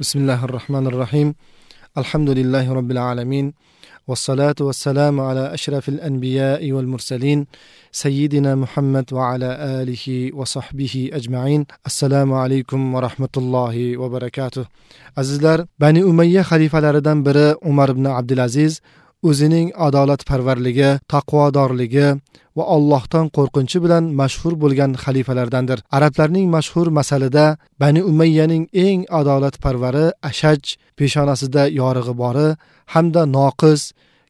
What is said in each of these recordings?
بسم الله الرحمن الرحيم الحمد لله رب العالمين والصلاة والسلام على أشرف الأنبياء والمرسلين سيدنا محمد وعلى آله وصحبه أجمعين السلام عليكم ورحمة الله وبركاته azizlar bani umayya xalifalaridan biri umar ibn abdulaziz o'zining adolatparvarligi taqvodorligi va allohdan qo'rqinchi bilan mashhur bo'lgan xalifalardandir. Arablarning mashhur masalida bani umayyaning eng adolatparvari ashaj peshonasida yorig'i bori hamda noqis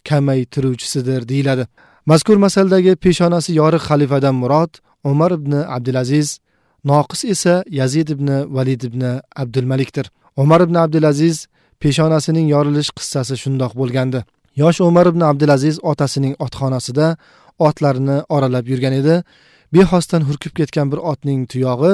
kamaytiruvchisidir deyiladi. Mazkur masaldagi peshonasi yorug' xalifadan murod umar ibn abdulaziz noqis esa yazid ibn valid ibn abdulmalikdir. Umar ibn abdulaziz peshonasining yorilish qissasi shundoq bo'lgandi. Yosh umar ibn abdulaziz otasining otxonasida otlarini oralab yurgan edi. Bexosdan hurkib ketgan bir otning tuyog'i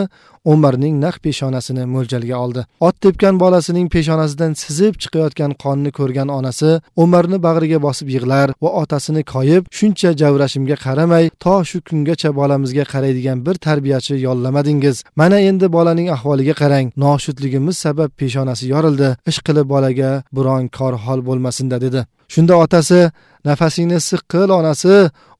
umarning naq peshonasini mo'ljalga oldi. Ot tepgan bolasining peshonasidan sizib chiqayotgan qonni ko'rgan onasi umarni bag'riga bosib yig'lar va otasini koyib shuncha javrashimga qaramay to shu kungacha bolamizga qaraydigan bir tarbiyachi yollamadingiz. Mana endi bolaning ahvoliga qarang. Noshudligimiz sabab peshonasi yorildi. Ish qilib bolaga biron kor hol bo'lmasinda dedi. Shunda otasi nafasingni issiq qil onasi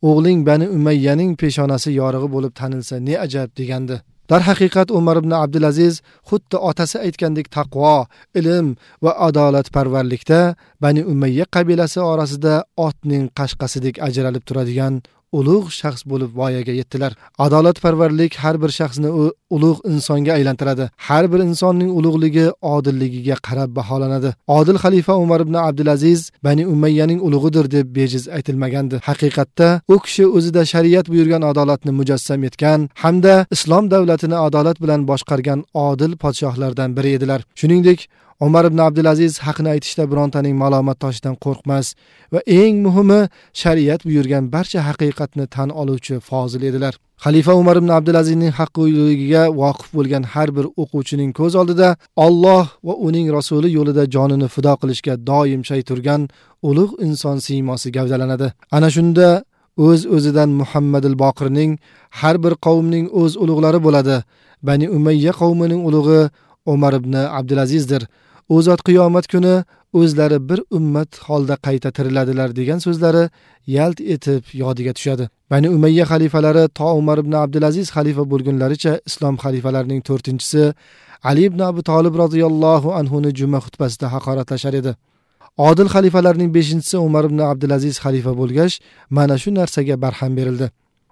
o'g'ling bani umayyaning peshonasi yorig'i bo'lib tanilsa ne ajab degandi. Darhaqiqat umar ibn abdulaziz xuddi otasi aytgandek taqvo ilm va adolatparvarlikda bani umayya qabilasi orasida otning qashqasidek ajralib turadigan ulug' shaxs bo'lib voyaga yetdilar. Adolatparvarlik har bir shaxsni ulug' insonga aylantiradi. Har bir insonning ulug'ligi odilligiga qarab baholanadi. Odil xalifa umar ibn abdulaziz bani umayyaning ulug'idir deb bejiz aytilmagandi. Haqiqatda u kishi o'zida shariat buyurgan adolatni mujassam etgan hamda islom davlatini adolat bilan boshqargan odil podshohlardan biri edilar. Shuningdek umar ibn abdulaziz haqni aytishda birontaning malomat toshidan qo'rqmas va eng muhimi shariat buyurgan barcha haqiqatni tan oluvchi fozil edilar. Xalifa umar ibn abdulazizning haqqiyligiga voqif bo'lgan har bir o'quvchining ko'z oldida olloh va uning rasuli yo'lida jonini fido qilishga doim shay turgan ulug' inson siymosi gavdalanadi. Ana shunda o'z o'zidan muhammadil boqirning har bir qavmning o'z ulug'lari bo'ladi. Bani umayya qavmining ulug'i umar ibn abdulazizdir u zot qiyomat kuni o'zlari bir ummat holda qayta tiriladilar degan so'zlari yalt etib yodiga tushadi. Bani umayya xalifalari to umar ibn abdulaziz xalifa bo'lgunlaricha islom xalifalarining to'rtinchisi ali ibn abu tolib roziyallohu anhuni juma xutbasida haqoratlashar edi. Odil xalifalarning beshinchisi umar ibn abdulaziz xalifa bo'lgach mana shu narsaga barham berildi.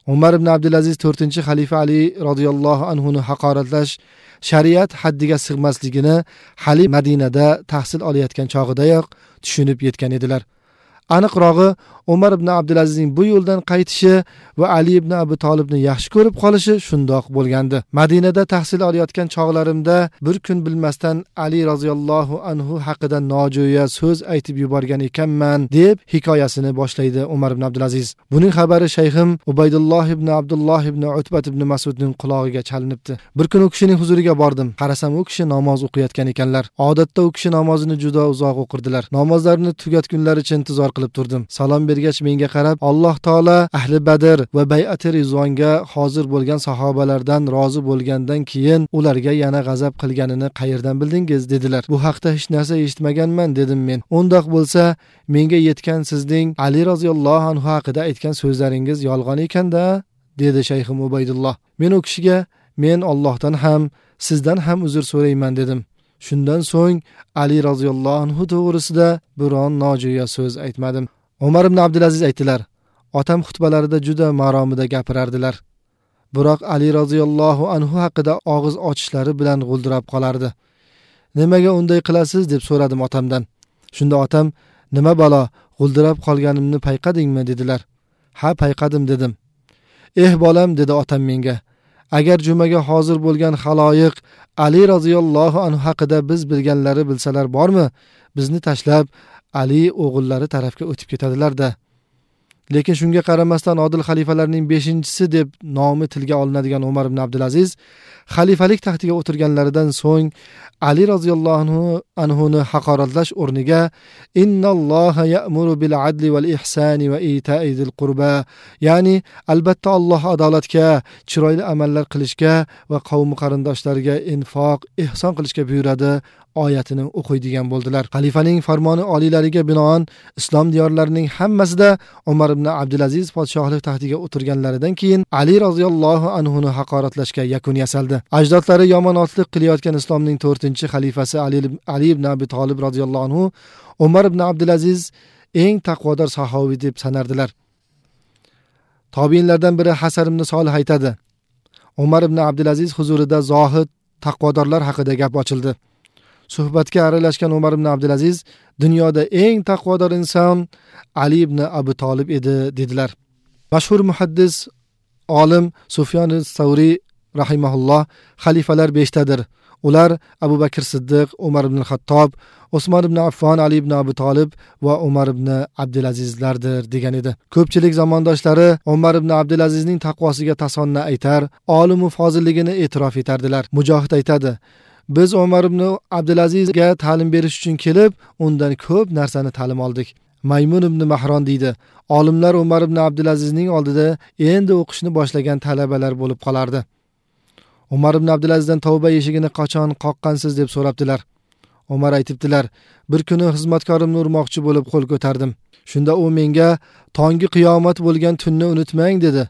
Umar ibn abdulaziz to'rtinchi xalifa ali roziyallohu anhuni haqoratlash shariat haddiga sig'masligini hali madinada tahsil olayotgan chog'idayoq tushunib yetgan edilar. Aniqrog'i umar ibn abdulazizning bu yo'ldan qaytishi va ali ibn abu tolibni yaxshi ko'rib qolishi shundoq bo'lgandi. Madinada tahsil olayotgan chog'larimda bir kun bilmasdan ali roziyallohu anhu haqida nojo'ya so'z aytib yuborgan ekanman deb hikoyasini boshlaydi umar ibn abdulaziz. Buning xabari shayxim ubaydulloh ibn abdulloh ibn utbat ibn masudning qulog'iga chalinibdi. Bir kun u kishining huzuriga bordim. Qarasam u kishi namoz o'qiyotgan ekanlar. Odatda u kishi namozini juda uzoq o'qirdilar. Namozlarini tugatgunlaricha intizor qilib turdim. Salom bergach menga qarab alloh taolo ahli badr va bayati rizvonga hozir bo'lgan sahobalardan rozi bo'lgandan keyin ularga yana g'azab qilganini qayerdan bildingiz? dedilar. Bu haqda hech narsa eshitmaganman dedim men. Undoq bo'lsa menga yetgan sizning ali roziyallohu anhu haqida aytgan so'zlaringiz yolg'on ekanda dedi shayxi ubaydulloh. Men u kishiga men ollohdan ham sizdan ham uzr so'rayman dedim. Shundan so'ng ali roziyallohu anhu to'g'risida biron nojo'ya so'z aytmadim. Umar ibn abdulaziz aytdilar otam xutbalarida juda maromida gapirardilar. Biroq ali roziyallohu anhu haqida og'iz ochishlari bilan g'uldirab qolardi. Nimaga unday qilasiz? deb so'radim otamdan. Shunda otam nima balo g'uldirab qolganimni payqadingmi? dedilar. Ha payqadim dedim. Eh bolam dedi otam menga. Agar jumaga hozir bo'lgan haloyiq ali roziyallohu anhu haqida biz bilganlari bilsalar bormi? Bizni tashlab ali o'g'illari tarafga o'tib ketadilarda. Lekin shunga qaramasdan odil xalifalarning beshinchisi deb nomi tilga olinadigan umar ibn abdulaziz xalifalik taxtiga o'tirganlaridan so'ng ali roziyallohu anhu anhuni haqoratlash o'rniga innalloha ya'muru bil adli val ihsani va ita'i zil qurba ya'ni albatta alloh adolatga chiroyli amallar qilishga va qavmi qarindoshlariga infoq ehson qilishga buyuradi oyatini o'qiydigan bo'ldilar. Xalifaning farmoni oliylariga binoan islom diyorlarining hammasida umar ibn abdulaziz podshohlik taxtiga o'tirganlaridan keyin ali roziyallohu anhuni haqoratlashga yakun yasaldi. Ajdodlari yomonotlik qilayotgan islomning to'rtinchi xalifasi ali, ali ibn abi tolib roziyallohu anhu umar ibn abdulaziz eng taqvodor sahobiy deb sanardilar. Tobiinlardan biri hasan ibn solih aytadi umar ibn abdulaziz huzurida zohid taqvodorlar haqida gap ochildi. Suhbatga aralashgan umar ibn abdulaziz dunyoda eng taqvodor inson ali ibn abu tolib edi dedilar. Mashhur muhaddis olim sufyon savriy rahimaulloh xalifalar beshtadir. Ular abu bakr siddiq umar ibn xattob usmon ibn affon ali ibn abu tolib va umar ibn abdulazizlardir degan edi. Ko'pchilik zamondoshlari umar ibn abdulazizning taqvosiga tasonna aytar olimu fozilligini e'tirof etardilar. Mujohid aytadi biz umar ibn abdulazizga ta'lim berish uchun kelib undan ko'p narsani ta'lim oldik. Maymun ibn mahron deydi olimlar umar ibn abdulazizning oldida endi o'qishni boshlagan talabalar bo'lib qolardi. Umar ibn abdulazizdan tavba eshigini qachon qoqqansiz deb so'rabdilar. Umar aytibdilar bir kuni xizmatkorimni urmoqchi bo'lib qo'l ko'tardim. Shunda u menga tongi qiyomat bo'lgan tunni unutmang dedi.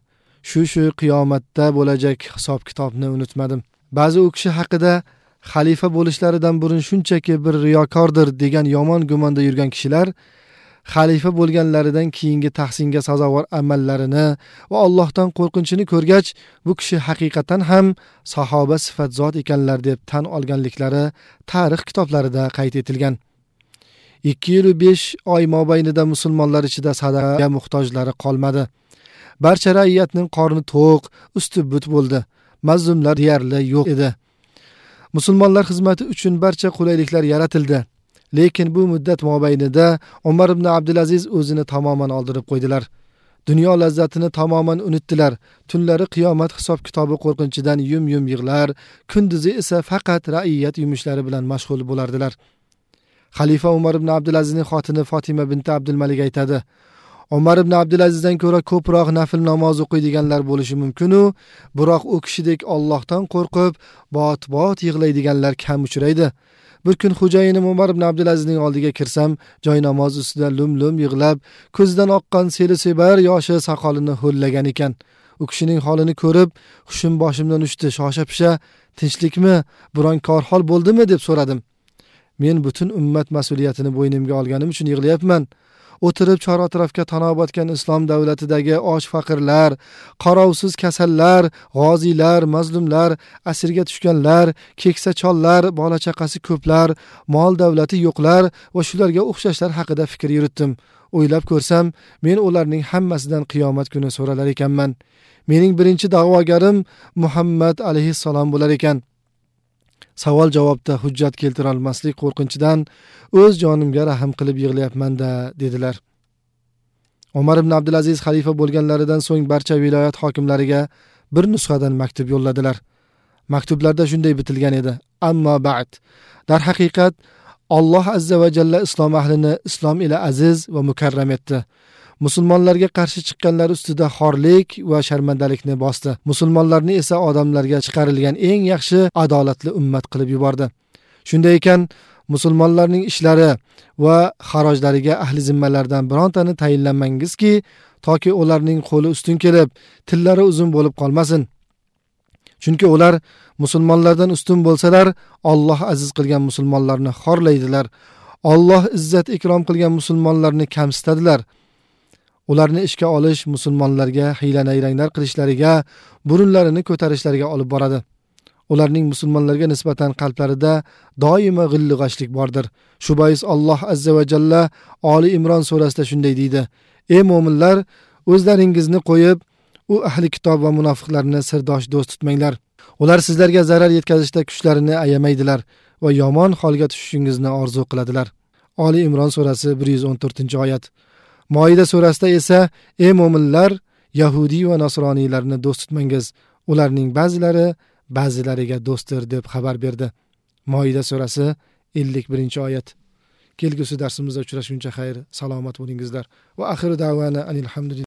Shu shu qiyomatda bo'lajak hisob kitobni unutmadim. Ba'zi u kishi haqida xalifa bo'lishlaridan burun shunchaki bir riyokordir degan yomon gumonda yurgan kishilar xalifa bo'lganlaridan keyingi tahsinga sazovor amallarini va allohdan qo'rqinchini ko'rgach bu kishi haqiqatan ham sahoba sifat zot ekanlar deb tan olganliklari tarix kitoblarida qayd etilgan. Ikki yil besh oy mobaynida musulmonlar ichida sadaqa muhtojlari qolmadi. Barcha raiyatning qorni to'q usti but bo'ldi. Mazlumlar deyarli yo'q edi. Musulmonlar xizmati uchun barcha qulayliklar yaratildi. Lekin bu muddat mobaynida umar ibn abdulaziz o'zini tamoman oldirib qo'ydilar. Dunyo lazzatini tamoman unutdilar. Tunlari qiyomat hisob kitobi qo'rqinchidan yum yum yig'lar kunduzi esa faqat raiyat yumushlari bilan mashg'ul bo'lardilar. Xalifa umar ibn abdulazizning xotini fotima binti abdulmalik aytadi umar ibn abdulazizdan ko'ra ko'proq nafl namoz o'qiydiganlar bo'lishi mumkinu. Biroq u kishidek ollohdan qo'rqib bot bot yig'laydiganlar kam uchraydi. Bir kun xo'jayinim umar ibn abdulazizning oldiga kirsam joy namoz ustida lum lum yig'lab ko'zidan oqqan seli sebar yoshi soqolini ho'llagan ekan. U kishining holini ko'rib hushim boshimdan uchdi shosha pisha tinchlikmi biron korhol bo'ldimi deb so'radim. Men butun ummat mas'uliyatini bo'ynimga olganim uchun yig'layapman. O'tirib chor atrofga tanobatgan islom davlatidagi och faqirlar qarovsiz kasallar g'oziylar mazlumlar asirga tushganlar keksa chollar bola chaqasi ko'plar mol davlati yo'qlar va shularga o'xshashlar haqida fikr yuritdim. O'ylab ko'rsam men ularning hammasidan qiyomat kuni so'ralar ekanman. Mening birinchi da'vogarim muhammad alayhissalom bo'lar ekan. Savol javobda hujjat keltirolmaslik qo'rqinchidan o'z jonimga rahm qilib yig'layapmanda dedilar. Umar ibn abdulaziz xalifa bo'lganlaridan so'ng barcha viloyat hokimlariga bir nusxadan maktub yo'lladilar. Maktublarda shunday bitilgan edi. Ammo ba'd. Darhaqiqat alloh azza va jalla islom ahlini islom ila aziz va mukarram etdi. Musulmonlarga qarshi chiqqanlar ustida xorlik va sharmandalikni bosdi. Musulmonlarni esa odamlarga chiqarilgan eng yaxshi adolatli ummat qilib yubordi. Shunday ekan musulmonlarning ishlari va xarojlariga ahli zimmalardan birontani tayinlamangizki toki ularning qo'li ustun kelib tillari uzun bo'lib qolmasin. Chunki ular musulmonlardan ustun bo'lsalar olloh aziz qilgan musulmonlarni xorlaydilar. Olloh izzat ikrom qilgan musulmonlarni kamsitadilar. Ularni ishga olish musulmonlarga hiyla nayranglar qilishlariga burunlarini ko'tarishlariga olib boradi. Ularning musulmonlarga nisbatan qalblarida doimo g'illi g'ashlik bordir. Shu bois alloh azza va jalla oli imron surasida shunday deydi. Ey mo'minlar o'zlaringizni qo'yib u ahli kitob va munofiqlarni sirdosh do'st tutmanglar. Ular sizlarga zarar yetkazishda kuchlarini ayamaydilar va yomon holga tushishingizni orzu qiladilar. Oli imron surasi bir yuz o'n to'rtinchi oyat. Moida surasida esa ey mo'minlar yahudiy va nasroniylarni do'st tutmangiz. Ularning ba'zilari ba'zilariga do'stdir deb xabar berdi. Moida surasi ellik birinchi oyat. Kelgusi darsimizda uchrashguncha xayr salomat bo'lingizlar. Va axiru davana alhamdulillah